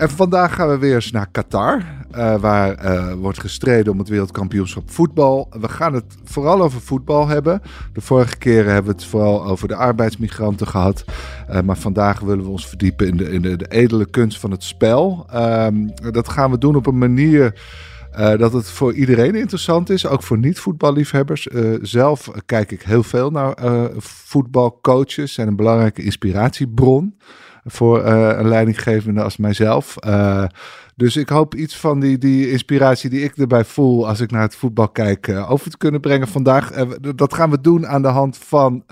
En vandaag gaan we weer eens naar Qatar, uh, waar uh, wordt gestreden om het wereldkampioenschap voetbal. We gaan het vooral over voetbal hebben. De vorige keren hebben we het vooral over de arbeidsmigranten gehad. Uh, maar vandaag willen we ons verdiepen in de, in de, de edele kunst van het spel. Um, dat gaan we doen op een manier. Dat het voor iedereen interessant is, ook voor niet-voetballiefhebbers. Zelf kijk ik heel veel naar uh, voetbalcoaches, zijn een belangrijke inspiratiebron voor een leidinggevende als mijzelf. Dus ik hoop iets van die, die inspiratie die ik erbij voel als ik naar het voetbal kijk over te kunnen brengen vandaag. dat gaan we doen aan de hand van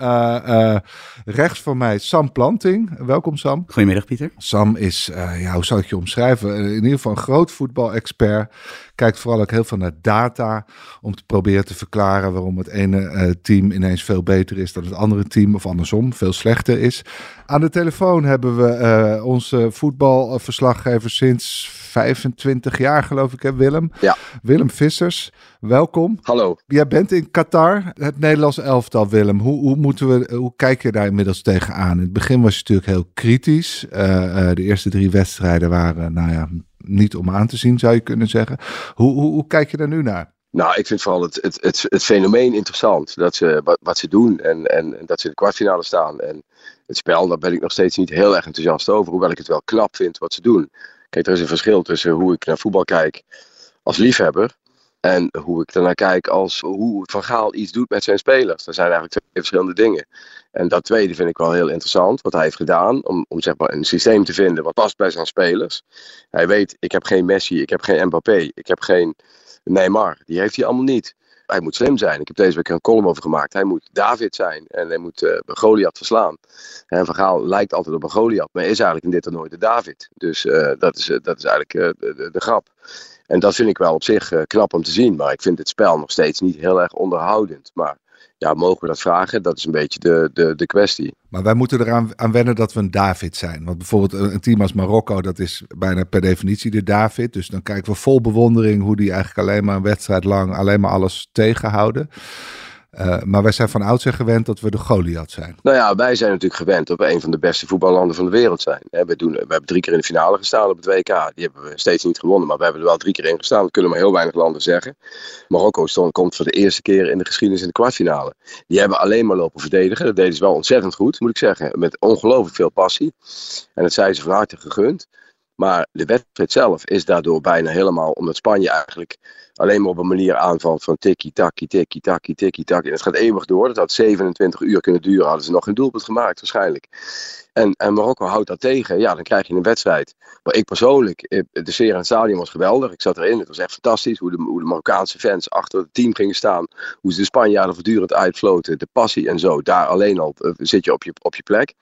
rechts van mij Sam Planting. Welkom Sam. Goedemiddag Pieter. Sam is, ja, hoe zal ik je omschrijven? In ieder geval een groot voetbalexpert kijkt vooral ook heel veel naar data om te proberen te verklaren waarom het ene uh, team ineens veel beter is dan het andere team of andersom veel slechter is. Aan de telefoon hebben we uh, onze voetbalverslaggever sinds 25 jaar geloof ik hè Willem. Ja. Willem Vissers, welkom. Hallo. Jij bent in Qatar, het Nederlands elftal Willem. Hoe, hoe, moeten we, hoe kijk je daar inmiddels tegenaan? In het begin was je natuurlijk heel kritisch. Uh, de eerste drie wedstrijden waren nou ja, niet om aan te zien, zou je kunnen zeggen. Hoe, hoe, hoe kijk je daar nu naar? Nou, ik vind vooral het, het, het, het fenomeen interessant. Dat ze, wat, wat ze doen en, en, dat ze in de kwartfinale staan. En het spel, daar ben ik nog steeds niet heel erg enthousiast over. Hoewel ik het wel knap vind wat ze doen. Kijk, er is een verschil tussen hoe ik naar voetbal kijk als liefhebber. En hoe ik ernaar kijk als hoe Van Gaal iets doet met zijn spelers. Dat zijn eigenlijk twee verschillende dingen. En dat tweede vind ik wel heel interessant, wat hij heeft gedaan. Om, om zeg maar een systeem te vinden wat past bij zijn spelers. Hij weet, ik heb geen Messi, ik heb geen Mbappé, ik heb geen Neymar. Die heeft hij allemaal niet. Hij moet slim zijn. Ik heb deze week een column over gemaakt. Hij moet David zijn en hij moet uh, Goliath verslaan. En Van Gaal lijkt altijd op een Goliath, maar is eigenlijk in dit toernooi de David. Dus uh, dat, is, uh, dat is eigenlijk de, de, de grap. En dat vind ik wel op zich knap om te zien. Maar ik vind het spel nog steeds niet heel erg onderhoudend. Maar ja, mogen we dat vragen? Dat is een beetje de, de, de kwestie. Maar wij moeten eraan aan wennen dat we een David zijn. Want bijvoorbeeld een team als Marokko, dat is bijna per definitie de David. Dus dan kijken we vol bewondering hoe die eigenlijk alleen maar een wedstrijd lang alleen maar alles tegenhouden. Uh, maar wij zijn van oudsher gewend dat we de Goliath zijn. Nou ja, wij zijn natuurlijk gewend dat we een van de beste voetballanden van de wereld zijn. we, doen, we hebben drie keer in de finale gestaan op het WK. Die hebben we steeds niet gewonnen, maar we hebben er wel drie keer in gestaan. Dat kunnen maar heel weinig landen zeggen. Marokko stond, komt voor de eerste keer in de geschiedenis in de kwartfinale. Die hebben alleen maar lopen verdedigen. Dat deden ze wel ontzettend goed, moet ik zeggen. Met ongelooflijk veel passie. En dat zijn ze van harte gegund. Maar de wedstrijd zelf is daardoor bijna helemaal, omdat Spanje eigenlijk alleen maar op een manier aanvalt van tikkie-takkie, tikkie-takkie, tikkie-takkie. En het gaat eeuwig door. Dat had 27 uur kunnen duren, hadden ze nog geen doelpunt gemaakt waarschijnlijk. En, en Marokko houdt dat tegen, ja, dan krijg je een wedstrijd. Maar ik persoonlijk, de sfeer in het stadion was geweldig. Ik zat erin, het was echt fantastisch hoe de, hoe de Marokkaanse fans achter het team gingen staan. Hoe ze de Spanjaarden voortdurend uitfloten, de passie en zo. Daar alleen al zit je op je, op je plek.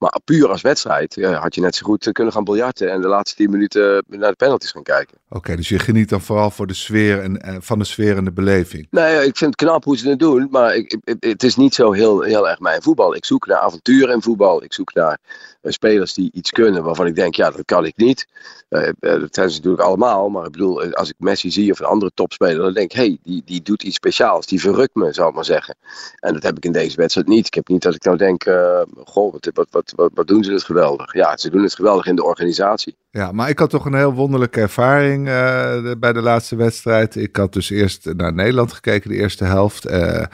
Maar puur als wedstrijd had je net zo goed kunnen gaan biljarten en de laatste tien minuten naar de penalties gaan kijken. Oké, okay, dus je geniet dan vooral voor de sfeer en, en, van de sfeer en de beleving. Nee, ik vind het knap hoe ze het doen, maar ik, ik, het is niet zo heel, heel erg mijn voetbal. Ik zoek naar avonturen in voetbal. Ik zoek naar uh, spelers die iets kunnen waarvan ik denk, ja, dat kan ik niet. Uh, dat zijn ze natuurlijk allemaal, maar ik bedoel, als ik Messi zie of een andere topspeler, dan denk ik, hé, hey, die, die doet iets speciaals, die verrukt me, zou ik maar zeggen. En dat heb ik in deze wedstrijd niet. Ik heb niet dat ik nou denk, uh, goh, wat, wat, wat, wat, wat doen ze het geweldig. Ja, ze doen het geweldig in de organisatie. Ja, maar ik had toch een heel wonderlijke ervaring uh, bij de laatste wedstrijd. Ik had dus eerst naar Nederland gekeken, de eerste helft, uh,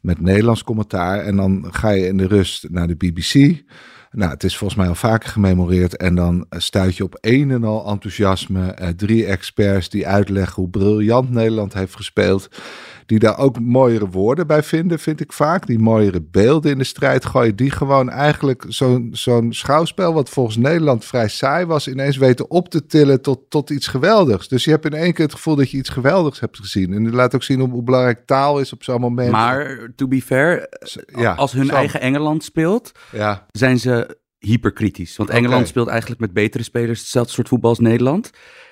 met Nederlands commentaar. En dan ga je in de rust naar de BBC. Nou, het is volgens mij al vaker gememoreerd. En dan stuit je op een en al enthousiasme. Uh, drie experts die uitleggen hoe briljant Nederland heeft gespeeld die daar ook mooiere woorden bij vinden, vind ik vaak. Die mooiere beelden in de strijd gooien. Die gewoon eigenlijk zo'n zo'n schouwspel, wat volgens Nederland vrij saai was, ineens weten op te tillen tot, tot iets geweldigs. Dus je hebt in één keer het gevoel dat je iets geweldigs hebt gezien. En dat laat ook zien hoe, hoe belangrijk taal is op zo'n moment. Maar, to be fair, ja, als hun eigen Engeland speelt, ja. zijn ze hyperkritisch. Want. Engeland speelt eigenlijk met betere spelers hetzelfde soort voetbal als Nederland.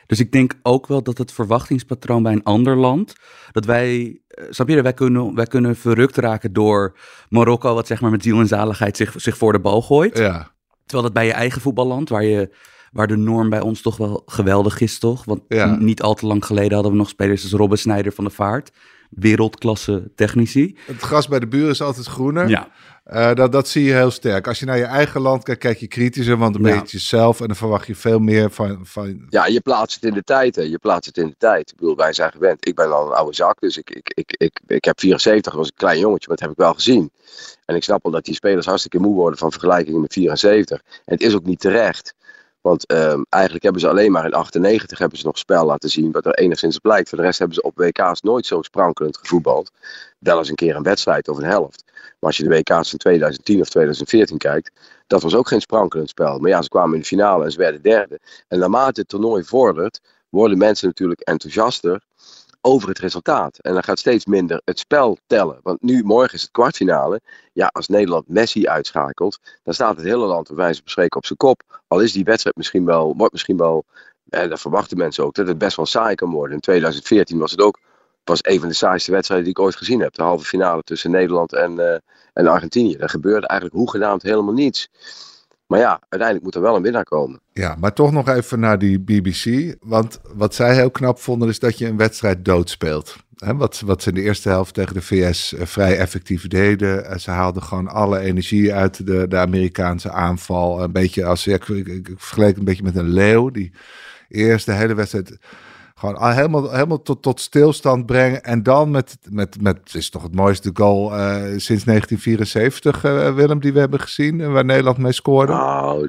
Dus ik denk ook wel dat het verwachtingspatroon bij een ander land, dat wij, eh, snap je, wij kunnen, wij kunnen verrukt raken door Marokko, wat zeg maar met ziel en zaligheid zich, zich voor de bal gooit. Ja, Terwijl dat bij je eigen voetballand, waar, je, waar de norm bij ons toch wel geweldig is, toch? Want Ja. niet al te lang geleden hadden we nog spelers als Robben Snijder van de Vaart. Wereldklasse technici. het gras bij de buren is altijd groener. Ja, Eh, dat, dat zie je heel sterk. Als je naar je eigen land kijkt, kijk je kritischer, want dan ben je jezelf en dan verwacht je veel meer van. van Ja, je plaatst het in de tijd. Hè. Je plaatst het in de tijd. Ik bedoel, wij zijn gewend. Ik ben al een oude zak, dus ik, ik, ik, ik, ik heb 74, was een klein jongetje, maar dat heb ik wel gezien. En ik snap wel dat die spelers hartstikke moe worden van vergelijkingen met 74. En het is ook niet terecht. Want ehm, eigenlijk hebben ze alleen maar in 98 hebben ze nog spel laten zien, wat er enigszins op lijkt. Voor de rest hebben ze op WK's nooit zo sprankelend gevoetbald. Wel eens een keer een wedstrijd of een helft. Maar als je de WK's van 2010 of 2014 kijkt, dat was ook geen sprankelend spel. Maar ja, ze kwamen in de finale en ze werden derde. En naarmate het toernooi vordert, worden mensen natuurlijk enthousiaster over het resultaat. En dan gaat steeds minder het spel tellen. Want nu, morgen is het kwartfinale. Ja, als Nederland Messi uitschakelt, dan staat het hele land bij wijze van op zijn kop. Al is die wedstrijd misschien wel, wordt misschien wel, en dat verwachten mensen ook, dat het best wel saai kan worden. In 2014 was het ook was een van de saaiste wedstrijden die ik ooit gezien heb. De halve finale tussen Nederland en, eh, en Argentinië. Er gebeurde eigenlijk hoegenaamd helemaal niets. Maar ja, uiteindelijk moet er wel een winnaar komen. Ja, maar toch nog even naar die BBC. Want wat zij heel knap vonden is dat je een wedstrijd doodspeelt. Hè, wat, wat ze in de eerste helft tegen de VS eh, vrij effectief deden. Eh, ze haalden gewoon alle energie uit de, de Amerikaanse aanval. Een beetje als, ik, ik, vergeleek het een beetje met een leeuw. Die eerst de hele wedstrijd gewoon al helemaal, helemaal tot, tot stilstand brengen. En dan met, met, met, het is toch het mooiste goal eh, sinds 1974, eh, Willem, die we hebben gezien. en Waar Nederland mee scoorde. Nou,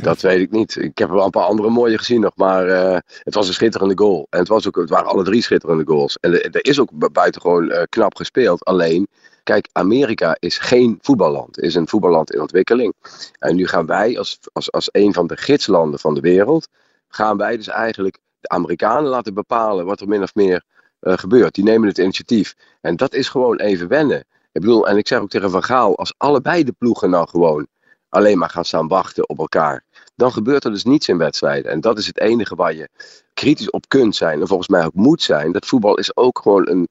dat, weet ik niet. Ik heb wel een paar andere mooie gezien nog. Maar eh, het was een schitterende goal. En het, was ook, het waren alle drie schitterende goals. En er is ook bu- buitengewoon eh, knap gespeeld. Alleen, kijk, Amerika is geen voetballand. Is een voetballand in ontwikkeling. En nu gaan wij als, als, als een van de gidslanden van de wereld... gaan wij dus eigenlijk de Amerikanen laten bepalen wat er min of meer eh, gebeurt. Die nemen het initiatief. En dat is gewoon even wennen. Ik bedoel, en ik zeg ook tegen Van Gaal... als allebei de ploegen nou gewoon alleen maar gaan staan wachten op elkaar. Dan gebeurt er dus niets in wedstrijden. En dat is het enige waar je kritisch op kunt zijn. En volgens mij ook moet zijn. Dat voetbal is ook gewoon een,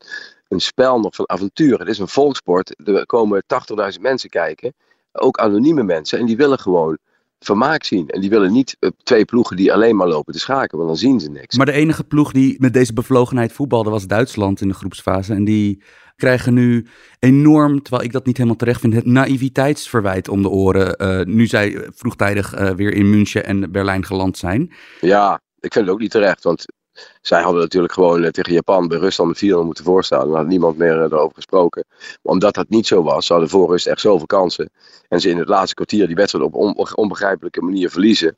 een spel nog van avontuur. Het is een volksport. Er komen 80.000 mensen kijken. Ook anonieme mensen. En die willen gewoon vermaak zien. En die willen niet eh, twee ploegen die alleen maar lopen te schaken. Want dan zien ze niks. Maar de enige ploeg die met deze bevlogenheid voetbalde was Duitsland in de groepsfase. En die krijgen nu enorm, terwijl ik dat niet helemaal terecht vind, het naïviteitsverwijt om de oren. eh, nu zij vroegtijdig eh, weer in München en Berlijn geland zijn. Ja, ik vind het ook niet terecht. Want zij hadden natuurlijk gewoon eh, tegen Japan bij Rusland met 4 moeten voorstaan. Dan had niemand meer eh, erover gesproken. Maar omdat dat niet zo was, hadden voor rust echt zoveel kansen. En ze in het laatste kwartier die wedstrijd op on- onbegrijpelijke manier verliezen.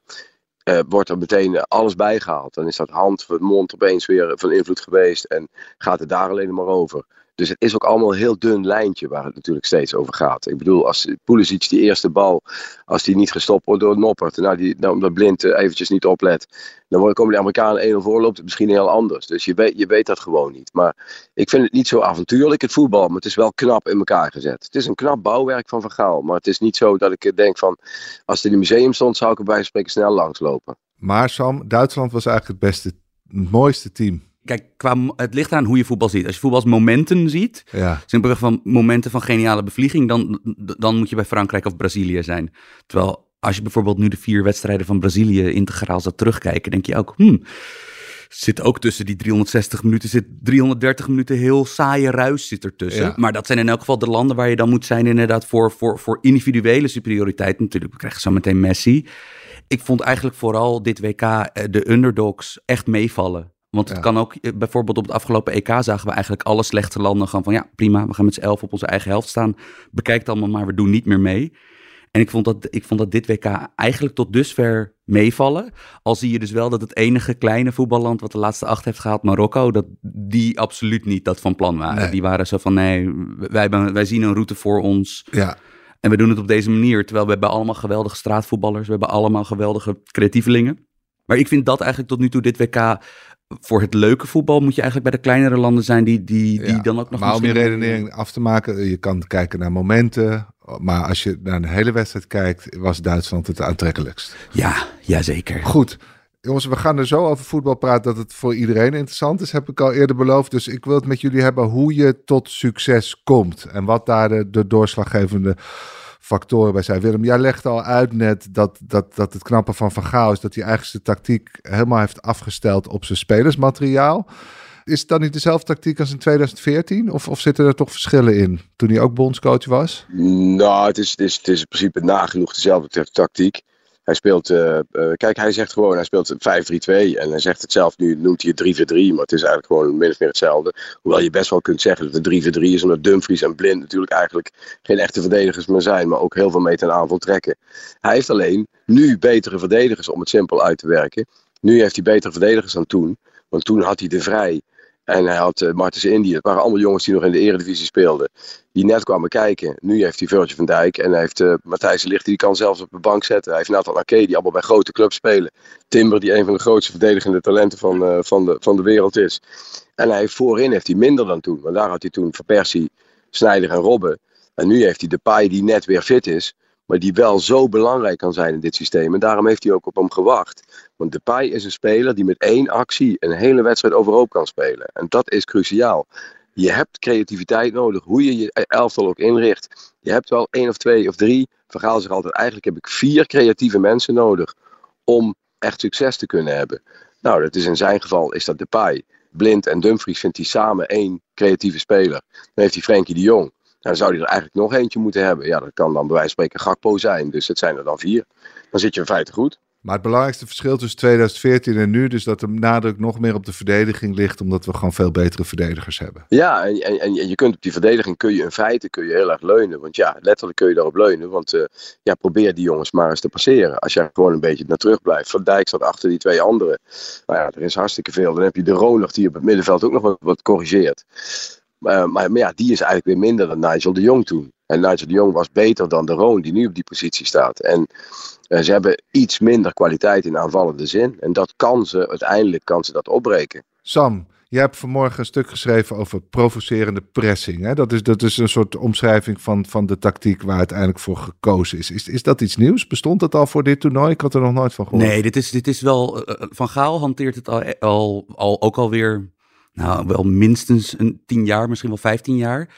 eh, wordt er meteen alles bijgehaald. Dan is dat hand, mond opeens weer van invloed geweest. En gaat het daar alleen maar over. Dus het is ook allemaal een heel dun lijntje waar het natuurlijk steeds over gaat. Ik bedoel, als Pulisic die eerste bal, als die niet gestopt wordt door Noppert, nou, die, nou omdat Blind eh, eventjes niet oplet, dan komen de Amerikanen 1-0 voor, loopt het misschien heel anders. Dus je weet, je weet dat gewoon niet. Maar ik vind het niet zo avontuurlijk, het voetbal, maar het is wel knap in elkaar gezet. Het is een knap bouwwerk van Van Gaal, maar het is niet zo dat ik denk van, als het in een museum stond, zou ik er bij spreken snel langslopen. Maar Sam, Duitsland was eigenlijk het beste, het mooiste team. Kijk, qua, het ligt aan hoe je voetbal ziet. Als je voetbal als momenten ziet, Ja, Simpelweg van momenten van geniale bevlieging, dan, dan moet je bij Frankrijk of Brazilië zijn. Terwijl als je bijvoorbeeld nu de vier wedstrijden van Brazilië integraal zou terugkijken, denk je ook, hmm, zit ook tussen die 360 minuten, zit 330 minuten heel saaie ruis zit ertussen. Ja. Maar dat zijn in elk geval de landen waar je dan moet zijn inderdaad voor, voor, voor individuele superioriteit. Natuurlijk, we krijgen zo meteen Messi. Ik vond eigenlijk vooral dit WK eh, de underdogs echt meevallen. Want het Ja. kan ook, eh, bijvoorbeeld op het afgelopen EK zagen we eigenlijk alle slechte landen gewoon van ja, prima, we gaan met z'n elf op onze eigen helft staan. Bekijk het allemaal maar, we doen niet meer mee. En ik vond, dat, ik vond dat dit WK eigenlijk tot dusver meevallen. Al zie je dus wel dat het enige kleine voetballand wat de laatste acht heeft gehaald, Marokko, dat die absoluut niet dat van plan waren. Nee. Die waren zo van nee, wij, wij zien een route voor ons. ja. En we doen het op deze manier. Terwijl we hebben allemaal geweldige straatvoetballers. We hebben allemaal geweldige creatievelingen. Maar ik vind dat eigenlijk tot nu toe dit WK... Voor het leuke voetbal moet je eigenlijk bij de kleinere landen zijn... die, die, die ja. dan ook nog Maar om je redenering af te maken, je kan kijken naar momenten. Maar als je naar een hele wedstrijd kijkt, was Duitsland het aantrekkelijkst. Ja, jazeker. Goed. Jongens, we gaan er zo over voetbal praten dat het voor iedereen interessant is, heb ik al eerder beloofd. Dus ik wil het met jullie hebben hoe je tot succes komt en wat daar de, de doorslaggevende factoren bij zijn. Willem, jij legt al uit net dat, dat, dat het knappe van Van Gaal is dat hij eigenlijk zijn tactiek helemaal heeft afgesteld op zijn spelersmateriaal. Is het dan niet dezelfde tactiek als in 2014? Of, of zitten er toch verschillen in toen hij ook bondscoach was? Nou, het is, het is, het is in principe nagenoeg dezelfde tactiek. Hij speelt, uh, uh, kijk, hij zegt gewoon, hij speelt 5-3-2 en hij zegt het zelf nu, noemt hij het 3-4-3, maar het is eigenlijk gewoon min of meer hetzelfde. Hoewel je best wel kunt zeggen dat het 3-4-3 is, omdat Dumfries en Blind natuurlijk eigenlijk geen echte verdedigers meer zijn, maar ook heel veel mee ten aanval trekken. Hij heeft alleen nu betere verdedigers om het simpel uit te werken. Nu heeft hij betere verdedigers dan toen, want toen had hij de Vrij en hij had uh, Martens India. Het waren allemaal jongens die nog in de eredivisie speelden. Die net kwamen kijken. Nu heeft hij Virgil van Dijk. En hij heeft uh, Matthijs Ligt. Die kan zelfs op de bank zetten. Hij heeft Nathan Ake. Die allemaal bij grote clubs spelen. Timber. Die een van de grootste verdedigende talenten van, uh, van, de, van de wereld is. En hij heeft voorin heeft hij minder dan toen. Want daar had hij toen Van Persie, Snijder en Robben. En nu heeft hij de paai die net weer fit is. Maar die wel zo belangrijk kan zijn in dit systeem. En daarom heeft hij ook op hem gewacht. Want Depay is een speler die met één actie een hele wedstrijd overhoop kan spelen. En dat is cruciaal. Je hebt creativiteit nodig, hoe je je elftal ook inricht. Je hebt wel één of twee of drie. Verhaal zich altijd, eigenlijk heb ik vier creatieve mensen nodig om echt succes te kunnen hebben. Nou, dat is in zijn geval is dat Depay. Blind en Dumfries vindt hij samen één creatieve speler. Dan heeft hij Frenkie de Jong. Dan zou hij er eigenlijk nog eentje moeten hebben. Ja, dat kan dan bij wijze van spreken Gakpo zijn. Dus het zijn er dan vier. Dan zit je in feite goed. Maar het belangrijkste verschil tussen 2014 en nu, dus dat de nadruk nog meer op de verdediging ligt, omdat we gewoon veel betere verdedigers hebben. Ja, en, en, en je kunt op die verdediging kun je in feite kun je heel erg leunen. Want ja, letterlijk kun je daarop leunen. Want uh, ja, probeer die jongens maar eens te passeren. Als jij gewoon een beetje naar terug blijft. Van Dijk staat achter die twee anderen. Nou ja, er is hartstikke veel. Dan heb je de Ronald die op het middenveld ook nog wat, wat corrigeert. Maar, maar, maar, ja, die is eigenlijk weer minder dan Nigel de Jong toen. En Nigel de Jong was beter dan de Roon die nu op die positie staat. En uh, ze hebben iets minder kwaliteit in aanvallende zin. En dat kan ze, uiteindelijk kan ze dat opbreken. Sam, jij hebt vanmorgen een stuk geschreven over provocerende pressing. Hè? Dat, is, dat is een soort omschrijving van, van de tactiek waar uiteindelijk voor gekozen is. is. Is dat iets nieuws? Bestond dat al voor dit toernooi? Ik had er nog nooit van gehoord. Nee, dit is, dit is wel... Uh, van Gaal hanteert het al, al, al ook alweer nou, wel minstens een tien jaar, misschien wel vijftien jaar.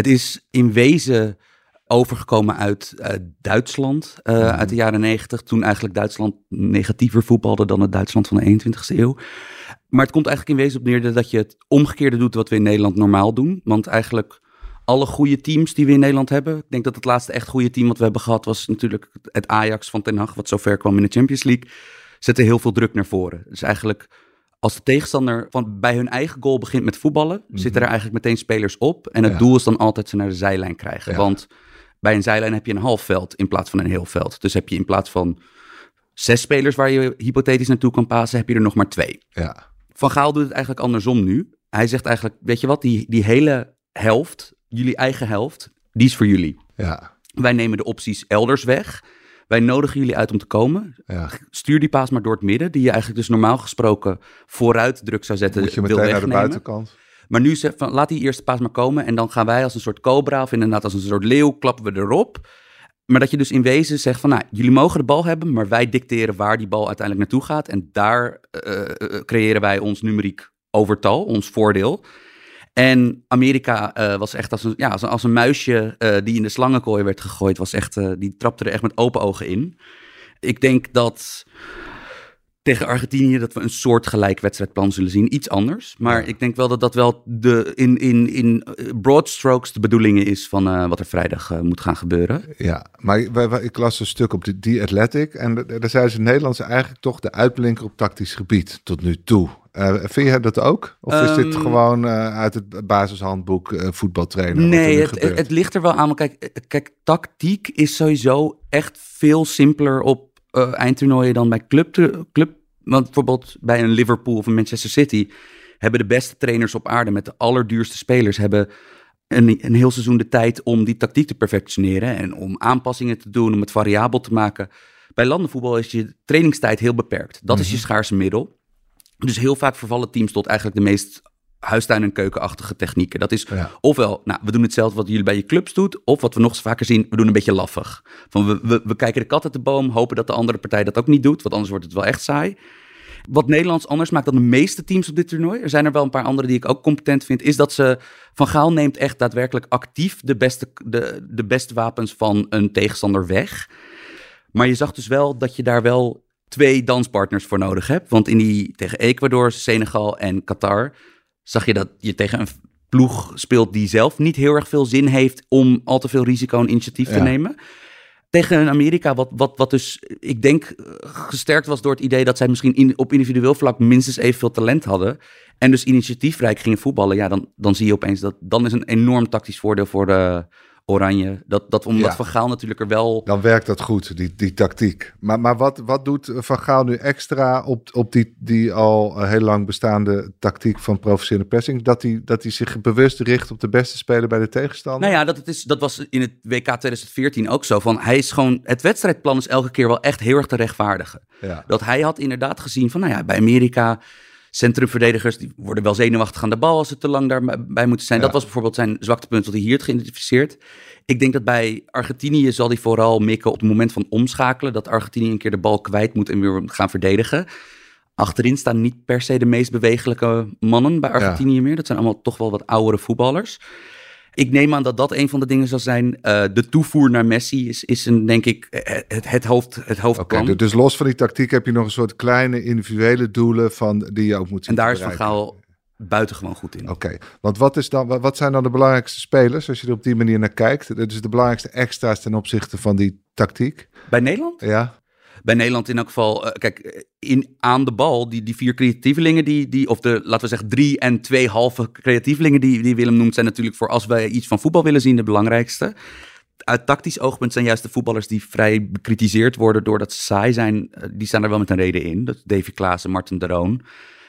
Het is in wezen overgekomen uit uh, Duitsland uh, mm. uit de jaren negentig. Toen eigenlijk Duitsland negatiever voetbalde dan het Duitsland van de 21ste eeuw. Maar het komt eigenlijk in wezen op neer dat je het omgekeerde doet wat we in Nederland normaal doen. Want eigenlijk alle goede teams die we in Nederland hebben. Ik denk dat het laatste echt goede team wat we hebben gehad was natuurlijk het Ajax van Ten Hag, wat zover kwam in de Champions League. Zette heel veel druk naar voren. Dus eigenlijk als de tegenstander van bij hun eigen goal begint met voetballen, mm -hmm. zitten er eigenlijk meteen spelers op. En het ja. doel is dan altijd ze naar de zijlijn krijgen. Ja. Want bij een zijlijn heb je een half veld in plaats van een heel veld. Dus heb je in plaats van zes spelers waar je hypothetisch naartoe kan passen, heb je er nog maar twee. Ja. Van Gaal doet het eigenlijk andersom nu. Hij zegt eigenlijk, weet je wat, die, die hele helft, jullie eigen helft, die is voor jullie. Ja. Wij nemen de opties elders weg. Wij nodigen jullie uit om te komen. Ja. Stuur die paas maar door het midden, die je eigenlijk dus normaal gesproken vooruit druk zou zetten. Moet je meteen naar de buitenkant. Maar nu zegt van laat die eerste paas maar komen en dan gaan wij als een soort cobra of inderdaad als een soort leeuw klappen we erop. Maar dat je dus in wezen zegt van nou, jullie mogen de bal hebben, maar wij dicteren waar die bal uiteindelijk naartoe gaat. En daar uh, uh, creëren wij ons numeriek overtal, ons voordeel. En Amerika uh, was echt als een, ja, als een, muisje uh, die in de slangenkooi werd gegooid. Was echt, uh, die trapte er echt met open ogen in. Ik denk dat tegen Argentinië dat we een soort gelijk wedstrijdplan zullen zien. Iets anders. Maar ja. ik denk wel dat dat wel de, in, in, in broad strokes de bedoeling is van wat er vrijdag moet gaan gebeuren. Ja, maar wij, wij, ik las een stuk op de The Athletic. En daar zeiden ze Nederlands eigenlijk toch de uitblinker op tactisch gebied tot nu toe. Uh, vind je dat ook? Of um, is dit gewoon uh, uit het basishandboek uh, voetbaltrainen? Nee, het, het, het, ligt er wel aan. Maar kijk, kijk, tactiek is sowieso echt veel simpeler op eindtoernooien dan bij club, club. Want bijvoorbeeld bij een Liverpool of een Manchester City hebben de beste trainers op aarde met de allerduurste spelers hebben een, een heel seizoen de tijd om die tactiek te perfectioneren en om aanpassingen te doen, om het variabel te maken. Bij landenvoetbal is je trainingstijd heel beperkt. Dat mm -hmm. is je schaarse middel. Dus heel vaak vervallen teams tot eigenlijk de meest huistuin- en keukenachtige technieken. Dat is Ja. ofwel, nou, we doen hetzelfde wat jullie bij je clubs doet, of wat we nog eens vaker zien, we doen een beetje laffig. Van we, we, we kijken de kat uit de boom, hopen dat de andere partij dat ook niet doet, want anders wordt het wel echt saai. Wat Nederlands anders maakt dan de meeste teams op dit toernooi, er zijn er wel een paar andere die ik ook competent vind, is dat ze Van Gaal neemt echt daadwerkelijk actief de beste, de, de beste wapens van een tegenstander weg. Maar je zag dus wel dat je daar wel twee danspartners voor nodig hebt. Want in die tegen Ecuador, Senegal en Qatar zag je dat je tegen een ploeg speelt die zelf niet heel erg veel zin heeft om al te veel risico en initiatief te Ja. nemen. Tegen een Amerika, wat, wat, wat dus, ik denk, eh, gesterkt was door het idee dat zij misschien in, op individueel vlak minstens evenveel talent hadden. En dus initiatiefrijk gingen voetballen. Ja, dan, dan zie je opeens dat, dan is een enorm tactisch voordeel voor de Oranje. Dat, dat omdat Ja. Van Gaal natuurlijk er wel Dan werkt dat goed, die, die tactiek. Maar, maar wat, wat doet Van Gaal nu extra op, op die, die al heel lang bestaande tactiek van professionele pressing? Dat hij, dat hij zich bewust richt op de beste speler bij de tegenstander? Nou ja, dat, het is, dat was in het WK 2014 ook zo. Van hij is gewoon, het wedstrijdplan is elke keer wel echt heel erg te rechtvaardigen. Ja. Dat hij had inderdaad gezien van, nou ja, bij Amerika, centrumverdedigers, die worden wel zenuwachtig aan de bal als ze te lang daarbij moeten zijn. Ja. Dat was bijvoorbeeld zijn zwaktepunt dat hij hier had geïdentificeerd. Ik denk dat bij Argentinië zal hij vooral mikken op het moment van omschakelen. Dat Argentinië een keer de bal kwijt moet en weer moet gaan verdedigen. Achterin staan niet per se de meest bewegelijke mannen bij Argentinië meer. Dat zijn allemaal toch wel wat oudere voetballers. Ik neem aan dat dat een van de dingen zal zijn. Eh, de toevoer naar Messi is, is een, denk ik, het, het, het, hoofd, het hoofdplan. du- dus los van die tactiek heb je nog een soort kleine individuele doelen van, die je ook moet en daar is Van. Gaal buitengewoon goed in. Oké, want wat, is dan, wat- wat zijn dan de belangrijkste spelers als je er op die manier naar kijkt? Dus de belangrijkste extra's ten opzichte van die tactiek? Bij Nederland? Ja, Bij Nederland in elk geval, eh, kijk, eh, in, aan de bal, die, die vier creatievelingen, die, die, of de, laten we zeggen, drie en twee halve creatievelingen die, die Willem noemt, zijn natuurlijk voor als wij iets van voetbal willen zien de belangrijkste. Uit tactisch oogpunt zijn juist de voetballers die vrij bekritiseerd worden doordat ze saai zijn, eh, die staan er wel met een reden in. Dat Davy Klaassen, Martin de Roon.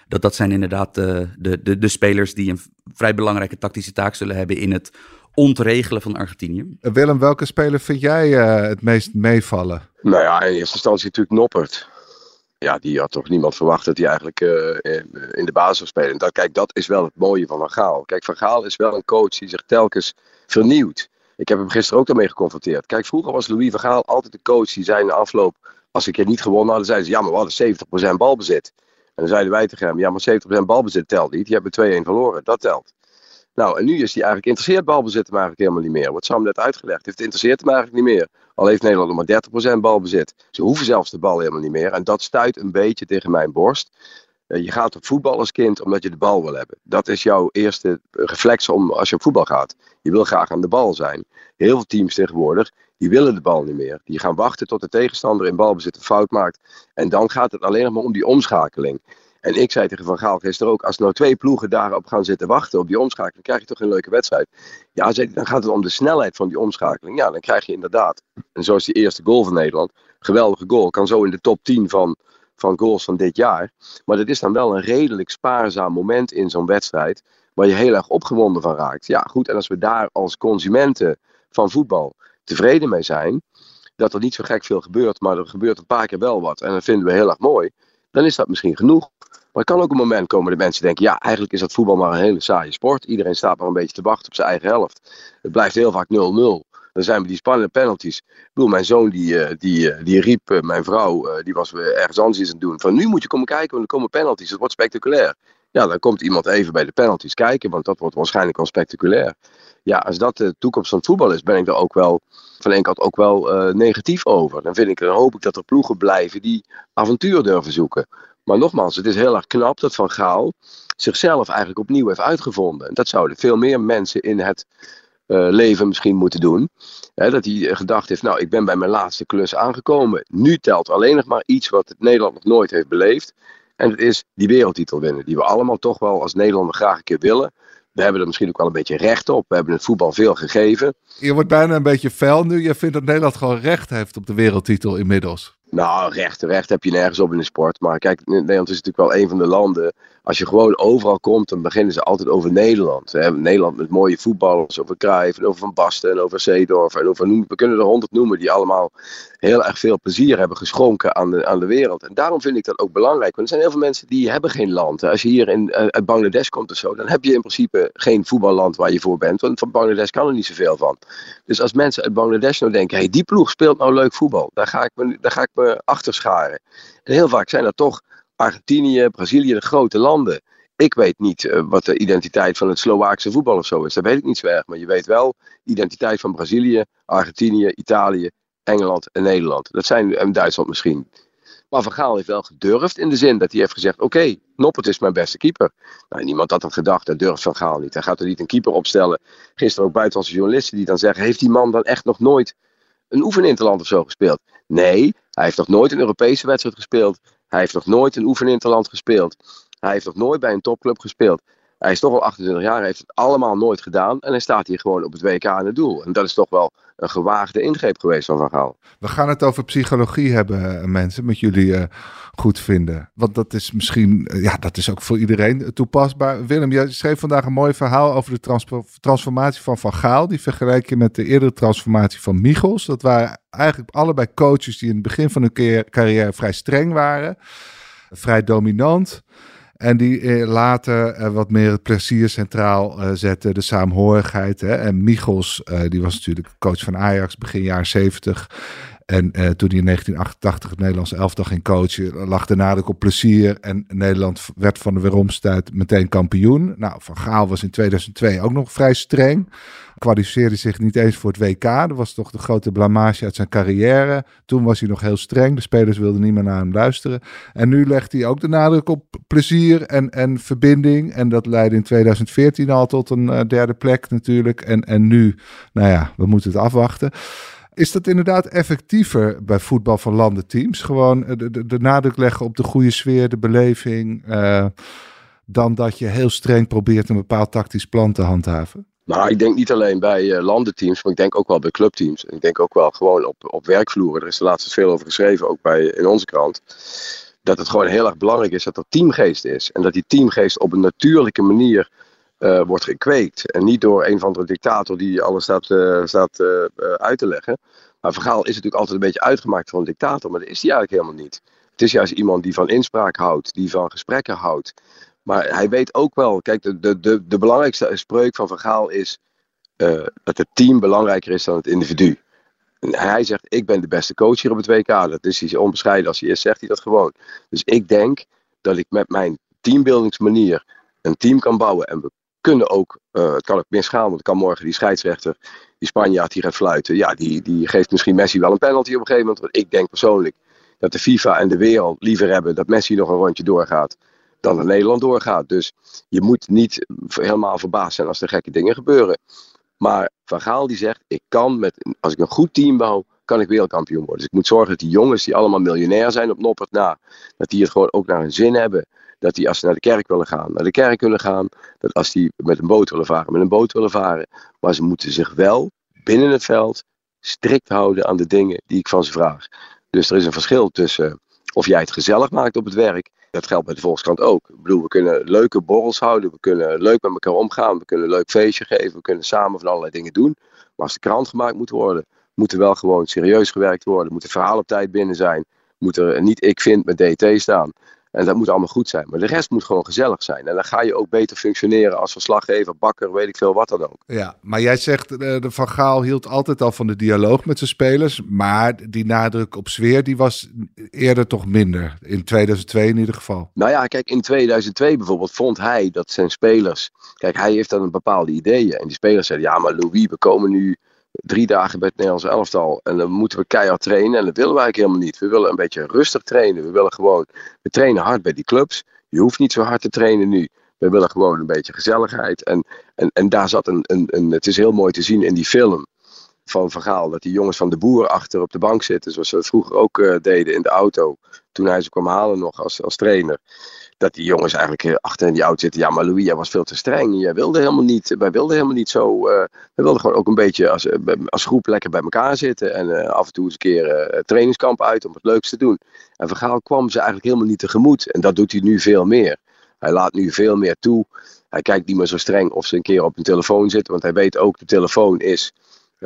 Dat, dat zijn inderdaad de, de, de, spelers die een vrij belangrijke tactische taak zullen hebben in het ontregelen van Argentinië. Uh, Willem, welke speler vind jij eh, het meest meevallen? Nou ja, in eerste instantie natuurlijk Noppert. Ja, die had toch niemand verwacht dat hij eigenlijk eh, in de basis zou spelen. En dat, kijk, dat is wel het mooie van Van Gaal. Kijk, Van Gaal is wel een coach die zich telkens vernieuwt. Ik heb hem gisteren ook daarmee geconfronteerd. Kijk, vroeger was Louis van Gaal altijd de coach die zei in de afloop... als ik het niet gewonnen hadden, zeiden ze... ja, maar we hadden 70% balbezit. En dan zeiden wij tegen hem... ja, maar 70% balbezit telt niet. Je hebt 2-1 verloren. Dat telt. Nou, en nu is hij eigenlijk interesseert balbezit hem eigenlijk helemaal niet meer. Wat Sam net uitgelegd heeft, interesseert hem eigenlijk niet meer. Al heeft Nederland nog maar 30% balbezit. Ze hoeven zelfs de bal helemaal niet meer. En dat stuit een beetje tegen mijn borst. Eh, Je gaat op voetbal als kind omdat je de bal wil hebben. Dat is jouw eerste reflex om, als je op voetbal gaat. Je wil graag aan de bal zijn. Heel veel teams tegenwoordig, die willen de bal niet meer. Die gaan wachten tot de tegenstander in balbezit een fout maakt. En dan gaat het alleen nog maar om die omschakeling. En ik zei tegen Van Gaal gisteren ook, als nou twee ploegen daarop gaan zitten wachten op die omschakeling, krijg je toch een leuke wedstrijd. Ja, zei dan gaat het om de snelheid van die omschakeling. Ja, dan krijg je inderdaad. En zoals die eerste goal van Nederland, geweldige goal, kan zo in de top 10 van, van goals van dit jaar. Maar dat is dan wel een redelijk spaarzaam moment in zo'n wedstrijd, waar je heel erg opgewonden van raakt. Ja, goed, en als we daar als consumenten van voetbal tevreden mee zijn, dat er niet zo gek veel gebeurt, maar er gebeurt een paar keer wel wat. En dat vinden we heel erg mooi. Dan is dat misschien genoeg. Maar er kan ook een moment komen dat mensen denken: ja, eigenlijk is dat voetbal maar een hele saaie sport. Iedereen staat maar een beetje te wachten op zijn eigen helft. Het blijft heel vaak 0-0. Dan zijn we die spannende penalties. Ik bedoel, mijn zoon die, eh, die, eh, die riep, eh, mijn vrouw, die was ergens anders iets aan het doen. Van nu moet je komen kijken, want er komen penalties. Het wordt spectaculair. Ja, dan komt iemand even bij de penalties kijken, want dat wordt waarschijnlijk wel spectaculair. Ja, als dat de toekomst van voetbal is, ben ik er ook wel van één kant ook wel negatief over. Dan, vind ik, dan hoop ik dat er ploegen blijven die avontuur durven zoeken. Maar nogmaals, het is heel erg knap dat Van Gaal zichzelf eigenlijk opnieuw heeft uitgevonden. En dat zouden veel meer mensen in het eh, leven misschien moeten doen. Dat hij gedacht heeft, nou ik ben bij mijn laatste klus aangekomen. Nu telt alleen nog maar iets wat Nederland nog nooit heeft beleefd. En dat is die wereldtitel winnen. Die we allemaal toch wel als Nederlander graag een keer willen. We hebben er misschien ook wel een beetje recht op. We hebben het voetbal veel gegeven. Je wordt bijna een beetje fel nu. Je vindt dat Nederland gewoon recht heeft op de wereldtitel inmiddels. Nou, recht, recht heb je nergens op in de sport. Maar kijk, Nederland is natuurlijk wel een van de landen. Als je gewoon overal komt, dan beginnen ze altijd over Nederland. Hè. Nederland met mooie voetballers, over Cruijff, over Van Basten, en over Zeedorf. En over, we kunnen er honderd noemen die allemaal heel erg veel plezier hebben geschonken aan de, aan de wereld. En daarom vind ik dat ook belangrijk. Want er zijn heel veel mensen die hebben geen land. Als je hier in, uh, uit Bangladesh komt of zo, dan heb je in principe geen voetballand waar je voor bent. Want van Bangladesh kan er niet zoveel van. Dus als mensen uit Bangladesh nou denken, hey, die ploeg speelt nou leuk voetbal. Daar ga ik me, daar ga ik me achter scharen. En heel vaak zijn dat toch Argentinië, Brazilië, de grote landen. Ik weet niet uh, wat de identiteit van het Slovaakse voetbal of zo is. Dat weet ik niet zo erg. Maar je weet wel identiteit van Brazilië, Argentinië, Italië, Engeland en Nederland. Dat zijn en Duitsland misschien. Maar Van Gaal heeft wel gedurfd in de zin dat hij heeft gezegd: Oké, okay, Noppert is mijn beste keeper. Nou, niemand had dat gedacht, dat durft Van Gaal niet. Hij gaat er niet een keeper opstellen. Gisteren ook buitenlandse journalisten die dan zeggen: Heeft die man dan echt nog nooit een oefeninterland of zo gespeeld? Nee, hij heeft nog nooit een Europese wedstrijd gespeeld. Hij heeft nog nooit een oefeninterland gespeeld. Hij heeft nog nooit bij een topclub gespeeld. Hij is toch al 28 jaar, heeft het allemaal nooit gedaan. En hij staat hier gewoon op het WK aan het doel. En dat is toch wel een gewaagde ingreep geweest van Van Gaal. We gaan het over psychologie hebben, eh, mensen, met jullie uh, goed vinden. Want dat is misschien, uh, ja, dat is ook voor iedereen toepasbaar. Willem, jij schreef vandaag een mooi verhaal over de trans transformatie van Van Gaal. Die vergelijk je met de eerdere transformatie van Michels. Dat waren eigenlijk allebei coaches die in het begin van hun carrière vrij streng waren. Vrij dominant. En die eh, later eh, wat meer het plezier centraal uh, zetten, de saamhorigheid. Hè. En Michels, die was natuurlijk coach van Ajax begin jaren 70. En toen hij in 1988 het Nederlandse elftal ging coachen, lag de nadruk op plezier. En Nederland werd van de weeromstuit meteen kampioen. Nou, Van Gaal was in 2002 ook nog vrij streng kwalificeerde zich niet eens voor het WK. Dat was toch de grote blamage uit zijn carrière. Toen was hij nog heel streng. De spelers wilden niet meer naar hem luisteren. En nu legt hij ook de nadruk op plezier en, en verbinding. En dat leidde in 2014 al tot een uh, derde plek natuurlijk. En, en nu, nou ja, we moeten het afwachten. Is dat inderdaad effectiever bij voetbal van landenteams? Gewoon de, de, de nadruk leggen op de goede sfeer, de beleving. Uh, dan dat je heel streng probeert een bepaald tactisch plan te handhaven? Nou, ik denk niet alleen bij uh, landenteams, maar ik denk ook wel bij clubteams. En ik denk ook wel gewoon op, op werkvloeren. Er is de laatste veel over geschreven, ook bij, in onze krant. Dat het gewoon heel erg belangrijk is dat er teamgeest is. En dat die teamgeest op een natuurlijke manier uh, wordt gekweekt. En niet door een of andere dictator die alles staat, uh, staat uit te leggen. Maar Vergaal is natuurlijk altijd een beetje uitgemaakt voor een dictator, maar dat is hij eigenlijk helemaal niet. Het is juist iemand die van inspraak houdt, die van gesprekken houdt. Maar hij weet ook wel, kijk, de, de, de, de belangrijkste spreuk van Van Gaal is dat het team belangrijker is dan het individu. En hij zegt, ik ben de beste coach hier op het WK. Dat is hij onbescheiden als hij is, zegt hij dat gewoon. Dus ik denk dat ik met mijn teambuildingsmanier een team kan bouwen. En we kunnen ook, uh, het kan ook misgaan, want kan morgen die scheidsrechter, die Spanjaard die gaat fluiten. Ja, die, die geeft misschien Messi wel een penalty op een gegeven moment. Want ik denk persoonlijk dat de FIFA en de wereld liever hebben dat Messi nog een rondje doorgaat dan in Nederland doorgaat. Dus je moet niet helemaal verbaasd zijn als er gekke dingen gebeuren. Maar Van Gaal die zegt, ik kan met, als ik een goed team bouw, kan ik wereldkampioen worden. Dus ik moet zorgen dat die jongens die allemaal miljonair zijn op Noppert na, dat die het gewoon ook naar hun zin hebben. Dat die als ze naar de kerk willen gaan, naar de kerk kunnen gaan. Dat als die met een boot willen varen, met een boot willen varen. Maar ze moeten zich wel binnen het veld strikt houden aan de dingen die ik van ze vraag. Dus er is een verschil tussen of jij het gezellig maakt op het werk dat geldt bij de Volkskrant ook. Ik bedoel, we kunnen leuke borrels houden, we kunnen leuk met elkaar omgaan, we kunnen een leuk feestje geven, we kunnen samen van allerlei dingen doen. Maar als de krant gemaakt moet worden, moet er wel gewoon serieus gewerkt worden, moet het verhaal op tijd binnen zijn, moet er niet ik vind met DT staan. En dat moet allemaal goed zijn. Maar de rest moet gewoon gezellig zijn. En dan ga je ook beter functioneren als verslaggever, bakker, weet ik veel wat dan ook. Ja, maar jij zegt, eh, de Van Gaal hield altijd al van de dialoog met zijn spelers. Maar die nadruk op sfeer, die was eerder toch minder. In 2002 in ieder geval. Nou ja, kijk, in 2002 bijvoorbeeld vond hij dat zijn spelers... Kijk, hij heeft dan een bepaalde ideeën. En die spelers zeiden, ja, maar Louis, we komen nu drie dagen bij het Nederlands elftal. En dan moeten we keihard trainen. En dat willen we eigenlijk helemaal niet. We willen een beetje rustig trainen. We willen gewoon, we trainen hard bij die clubs. Je hoeft niet zo hard te trainen nu. We willen gewoon een beetje gezelligheid. En, en, en daar zat een, een, een, het is heel mooi te zien in die film. Van Vergaal. Dat die jongens van de boer achter op de bank zitten. Zoals ze dat vroeger ook uh, deden in de auto. Toen hij ze kwam halen nog als, als trainer. Dat die jongens eigenlijk eh, achter in die auto zitten. Ja, maar Louis, jij was veel te streng. Jij wilde helemaal niet, wij wilden helemaal niet zo. Uh, we wilden gewoon ook een beetje als, als groep lekker bij elkaar zitten. En af en toe eens een keer trainingskamp uit om het leukste te doen. En Vergaal kwam ze eigenlijk helemaal niet tegemoet. En dat doet hij nu veel meer. Hij laat nu veel meer toe. Hij kijkt niet meer zo streng of ze een keer op een telefoon zitten. Want hij weet ook, de telefoon is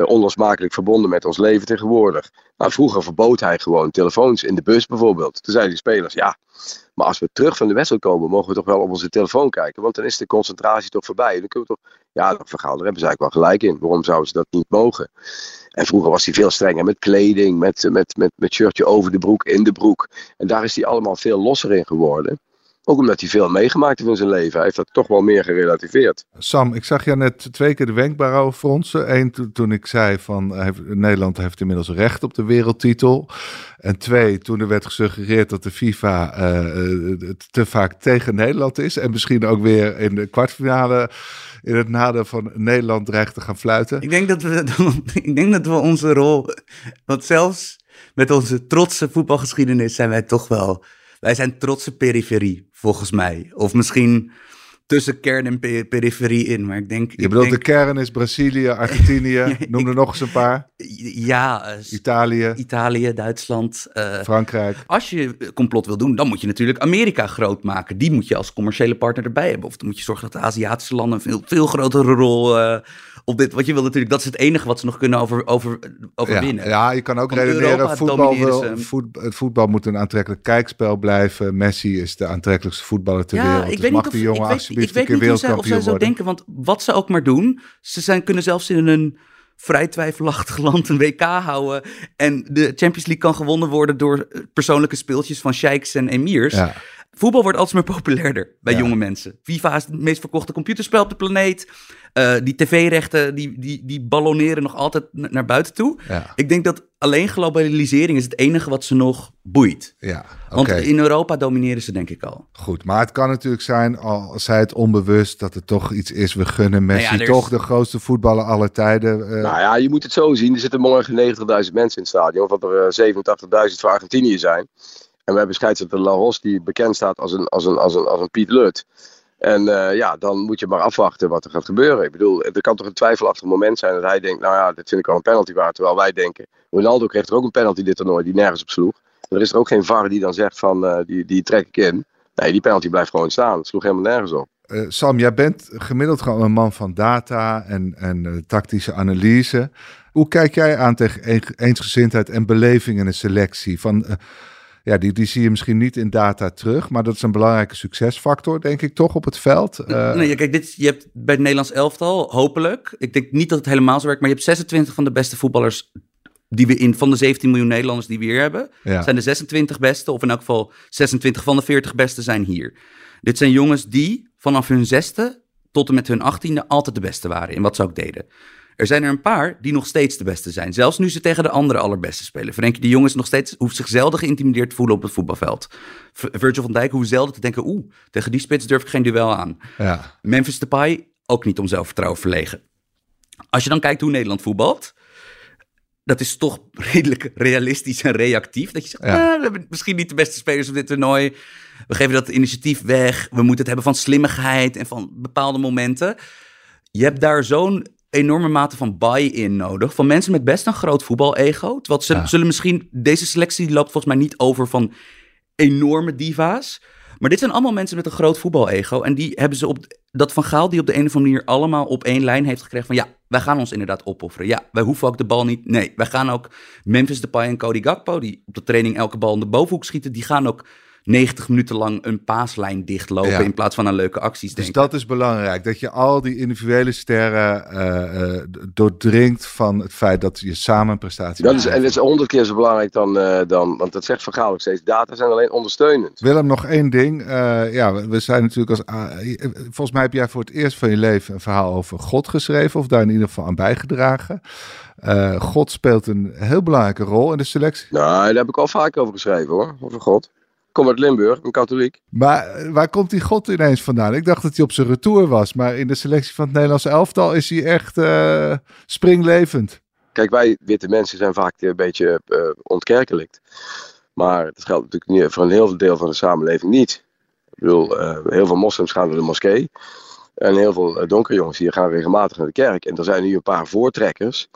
onlosmakelijk verbonden met ons leven tegenwoordig. Nou, vroeger verbood hij gewoon telefoons in de bus bijvoorbeeld. Toen zeiden die spelers, ja, maar als we terug van de wedstrijd komen, mogen we toch wel op onze telefoon kijken. Want dan is de concentratie toch voorbij. Dan kunnen we toch, ja, dat verhaal, daar hebben ze eigenlijk wel gelijk in. Waarom zouden ze dat niet mogen? En vroeger was hij veel strenger met kleding, met, met, met shirtje over de broek, in de broek. En daar is hij allemaal veel losser in geworden. Ook omdat hij veel meegemaakt heeft in zijn leven. Hij heeft dat toch wel meer gerelativeerd. Sam, ik zag jou net twee keer de wenkbrauwen fronsen. Eén toen ik zei van heeft, Nederland heeft inmiddels recht op de wereldtitel. En twee, toen er werd gesuggereerd dat de FIFA uh, te vaak tegen Nederland is. En misschien ook weer in de kwartfinale in het nadeel van Nederland dreigt te gaan fluiten. Ik denk dat we, ik denk dat we onze rol, want zelfs met onze trotse voetbalgeschiedenis zijn wij toch wel wij zijn trotse periferie, volgens mij. Of misschien tussen kern en periferie in. Maar ik denk. Je bedoelt, denk... de kern is Brazilië, Argentinië. Noem er nog eens een paar. Ja. Uh, Italië. Italië, Duitsland. Uh, Frankrijk. Als je complot wil doen, dan moet je natuurlijk Amerika groot maken. Die moet je als commerciële partner erbij hebben. Of dan moet je zorgen dat de Aziatische landen een veel, veel grotere rol. Uh, op dit, wat je wil natuurlijk, dat is het enige wat ze nog kunnen over, over, overwinnen. Ja, ja, je kan ook redeneren, voetbal, wil, voet, het voetbal moet een aantrekkelijk kijkspel blijven. Messi is de aantrekkelijkste voetballer ter ja, wereld. Ik dus weet mag niet die jongen alsjeblieft ik weet, ik weet niet of zij zo denken, want wat ze ook maar doen, ze zijn, kunnen zelfs in een vrij twijfelachtig land een WK houden. En de Champions League kan gewonnen worden door persoonlijke speeltjes van sheiks en emirs. Ja. Voetbal wordt altijd meer populairder bij jonge mensen. FIFA is het meest verkochte computerspel op de planeet. Uh, die tv-rechten die, die, die balloneren nog altijd naar buiten toe. Ja. Ik denk dat alleen globalisering is het enige wat ze nog boeit. Ja, Want in Europa domineren ze denk ik al. Goed, maar het kan natuurlijk zijn, als zij het onbewust, dat het toch iets is. We gunnen Messi nou ja, toch de grootste voetballer aller tijden. Uh... Nou ja, je moet het zo zien. Er zitten morgen 90.000 mensen in het stadion. Wat er 87.000 voor Argentinië zijn. En we hebben scheidsrechter Laros die bekend staat als een, als een, als een, als een Piet Lut. En uh, ja, dan moet je maar afwachten wat er gaat gebeuren. Ik bedoel, er kan toch een twijfelachtig moment zijn dat hij denkt, nou ja, dit vind ik wel een penalty waard. Terwijl wij denken, Ronaldo kreeg er ook een penalty dit toernooi die nergens op sloeg. er is er ook geen VAR die dan zegt van, uh, die, die trek ik in. Nee, die penalty blijft gewoon staan. Het sloeg helemaal nergens op. Uh, Sam, jij bent gemiddeld gewoon een man van data en, en tactische analyse. Hoe kijk jij aan tegen eensgezindheid en beleving in een selectie? Van ja, die, die zie je misschien niet in data terug, maar dat is een belangrijke succesfactor, denk ik toch, op het veld. Uh... Nee, kijk, dit, je hebt bij het Nederlands elftal, hopelijk, ik denk niet dat het helemaal zo werkt, maar je hebt 26 van de beste voetballers die we in van de 17 miljoen Nederlanders die we hier hebben, zijn de 26 beste, of in elk geval 26 van de 40 beste zijn hier. Dit zijn jongens die vanaf hun zesde tot en met hun achttiende altijd de beste waren in wat ze ook deden. Er zijn er een paar die nog steeds de beste zijn. Zelfs nu ze tegen de andere allerbeste spelen. Frenkie de Jong is nog steeds, hoeft zich zelden geïntimideerd te voelen op het voetbalveld. Virgil van Dijk hoeft zelden te denken, oeh, tegen die spits durf ik geen duel aan. Ja. Memphis Depay ook niet om zelfvertrouwen verlegen. Als je dan kijkt hoe Nederland voetbalt, dat is toch redelijk realistisch en reactief. Dat je zegt, ja. ah, we hebben misschien niet de beste spelers op dit toernooi. We geven dat initiatief weg. We moeten het hebben van slimmigheid en van bepaalde momenten. Je hebt daar zo'n enorme mate van buy-in nodig. Van mensen met best een groot voetbal-ego. Wat ze zullen misschien. Deze selectie loopt volgens mij niet over van enorme diva's. Maar dit zijn allemaal mensen met een groot voetbal-ego. En die hebben ze op. Dat van Gaal, die op de een of andere manier allemaal op één lijn heeft gekregen. Van ja, wij gaan ons inderdaad opofferen. Ja, wij hoeven ook de bal niet. Nee, wij gaan ook. Memphis Depay en Cody Gakpo, die op de training elke bal in de bovenhoek schieten. Die gaan ook 90 minuten lang een paaslijn dichtlopen in plaats van aan leuke acties dus dat is belangrijk, dat je al die individuele sterren uh, doordringt van het feit dat je samen een prestatie dat is, En dat is honderd keer zo belangrijk dan, uh, dan want dat zegt Van Gaal ook steeds, data zijn alleen ondersteunend. Willem, nog één ding. ja, we zijn natuurlijk als... volgens mij heb jij voor het eerst van je leven een verhaal over God geschreven, of daar in ieder geval aan bijgedragen. God speelt een heel belangrijke rol in de selectie. Nou, daar heb ik al vaak over geschreven hoor, over God kom uit Limburg, een katholiek. Maar eh, waar komt die God ineens vandaan? Ik dacht dat hij op zijn retour was, maar in de selectie van het Nederlandse elftal is hij echt uh, springlevend. Kijk, wij witte mensen zijn vaak een beetje uh, ontkerkelijkt. Maar dat geldt natuurlijk niet voor een heel veel deel van de samenleving niet. Ik bedoel, uh, heel veel moslims gaan naar de moskee. En heel veel donkere jongens hier gaan regelmatig naar de kerk. En er zijn nu een paar voortrekkers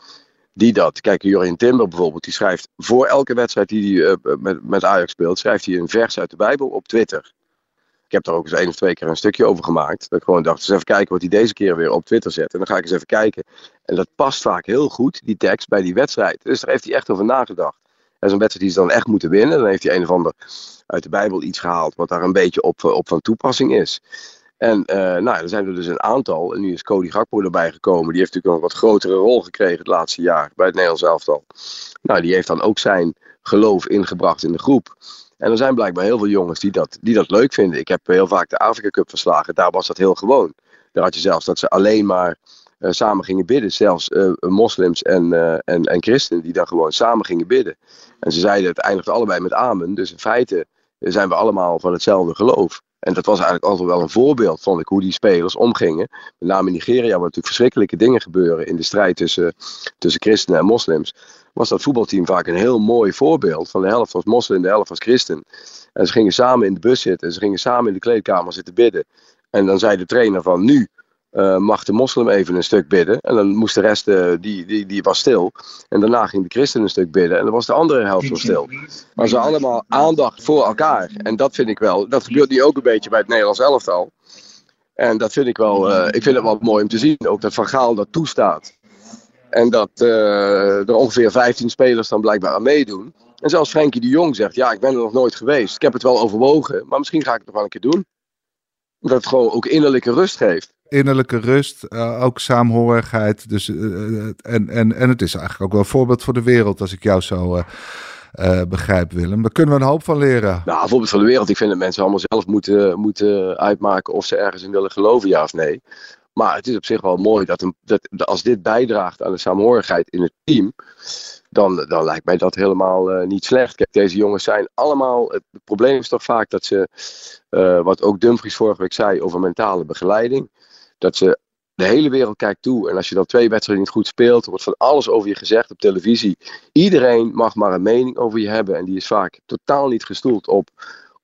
die dat. Kijk, Jurien Timber bijvoorbeeld, die schrijft voor elke wedstrijd die hij uh, met, met Ajax speelt, schrijft hij een vers uit de Bijbel op Twitter. Ik heb daar ook eens één of twee keer een stukje over gemaakt. Dat ik gewoon dacht, eens even kijken wat hij deze keer weer op Twitter zet. En dan ga ik eens even kijken. En dat past vaak heel goed, die tekst, bij die wedstrijd. Dus daar heeft hij echt over nagedacht. En zo'n wedstrijd die ze dan echt moeten winnen. Dan heeft hij een of ander uit de Bijbel iets gehaald wat daar een beetje op, op van toepassing is. En uh, nou, er zijn er dus een aantal. En nu is Cody Gakpo erbij gekomen. Die heeft natuurlijk een wat grotere rol gekregen het laatste jaar bij het Nederlands elftal. Nou, die heeft dan ook zijn geloof ingebracht in de groep. En er zijn blijkbaar heel veel jongens die dat, die dat leuk vinden. Ik heb heel vaak de Afrika Cup verslagen. Daar was dat heel gewoon. Daar had je zelfs dat ze alleen maar uh, samen gingen bidden. Zelfs uh, moslims en, en, en christenen die dan gewoon samen gingen bidden. En ze zeiden het eindigde allebei met amen. Dus in feite zijn we allemaal van hetzelfde geloof. En dat was eigenlijk altijd wel een voorbeeld, vond ik, hoe die spelers omgingen. Met name in Nigeria, waar natuurlijk verschrikkelijke dingen gebeuren in de strijd tussen, tussen christenen en moslims. Was dat voetbalteam vaak een heel mooi voorbeeld. Van de helft was moslim, de helft was christen. En ze gingen samen in de bus zitten en ze gingen samen in de kleedkamer zitten bidden. En dan zei de trainer van nu uh, mag de moslim even een stuk bidden. En dan moest de rest, uh, die, die, die was stil. En daarna ging de christen een stuk bidden. En dan was de andere helft nog stil. Maar ze allemaal aandacht voor elkaar. En dat vind ik wel, dat gebeurt nu ook een beetje bij het Nederlands elftal. En dat vind ik wel, uh, ik vind het wel mooi om te zien. Ook dat Van Gaal dat toestaat. En dat er ongeveer 15 spelers dan blijkbaar aan meedoen. En zelfs Frenkie de Jong zegt, ja ik ben er nog nooit geweest. Ik heb het wel overwogen, maar misschien ga ik het nog wel een keer doen. Dat het gewoon ook innerlijke rust geeft innerlijke rust, uh, ook saamhorigheid. Dus, uh, en, en, en het is eigenlijk ook wel een voorbeeld voor de wereld, als ik jou zo uh, begrijp, Willem. Daar kunnen we een hoop van leren. Nou, voorbeeld van de wereld. Ik vind dat mensen allemaal zelf moeten, moeten uitmaken of ze ergens in willen geloven, ja of nee. Maar het is op zich wel mooi dat, een, dat als dit bijdraagt aan de saamhorigheid in het team, dan, dan lijkt mij dat helemaal uh, niet slecht. Kijk, deze jongens zijn allemaal. Het, probleem is toch vaak dat ze, uh, wat ook Dumfries vorige week zei over mentale begeleiding, dat ze de hele wereld kijkt toe. En als je dan twee wedstrijden niet goed speelt, wordt van alles over je gezegd op televisie. Iedereen mag maar een mening over je hebben. En die is vaak totaal niet gestoeld op,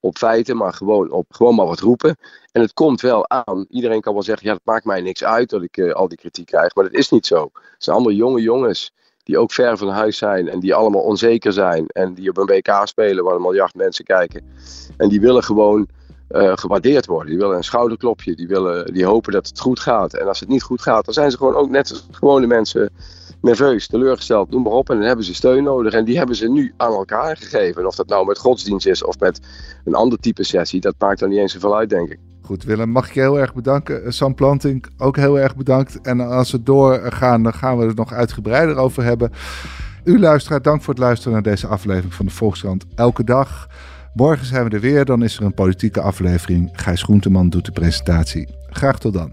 op feiten, maar gewoon op gewoon maar wat roepen. En het komt wel aan. Iedereen kan wel zeggen, ja, dat maakt mij niks uit dat ik uh, al die kritiek krijg. Maar dat is niet zo. Het zijn allemaal jonge jongens die ook ver van huis zijn en die allemaal onzeker zijn. En die op een WK spelen waar een miljard mensen kijken. En die willen gewoon uh, gewaardeerd worden. Die willen een schouderklopje, die, willen, die hopen dat het goed gaat. En als het niet goed gaat, dan zijn ze gewoon ook net als gewone mensen nerveus, teleurgesteld, noem maar op. En dan hebben ze steun nodig. En die hebben ze nu aan elkaar gegeven. En of dat nou met godsdienst is of met een ander type sessie, dat maakt dan niet eens zoveel uit, denk ik. Goed, Willem, mag ik je heel erg bedanken. Sam Planting, ook heel erg bedankt. En als we doorgaan, dan gaan we het nog uitgebreider over hebben. U luisteraar, dank voor het luisteren naar deze aflevering van de Volkskrant Elke Dag. Morgen zijn we er weer, dan is er een politieke aflevering. Gijs Groenteman doet de presentatie. Graag tot dan.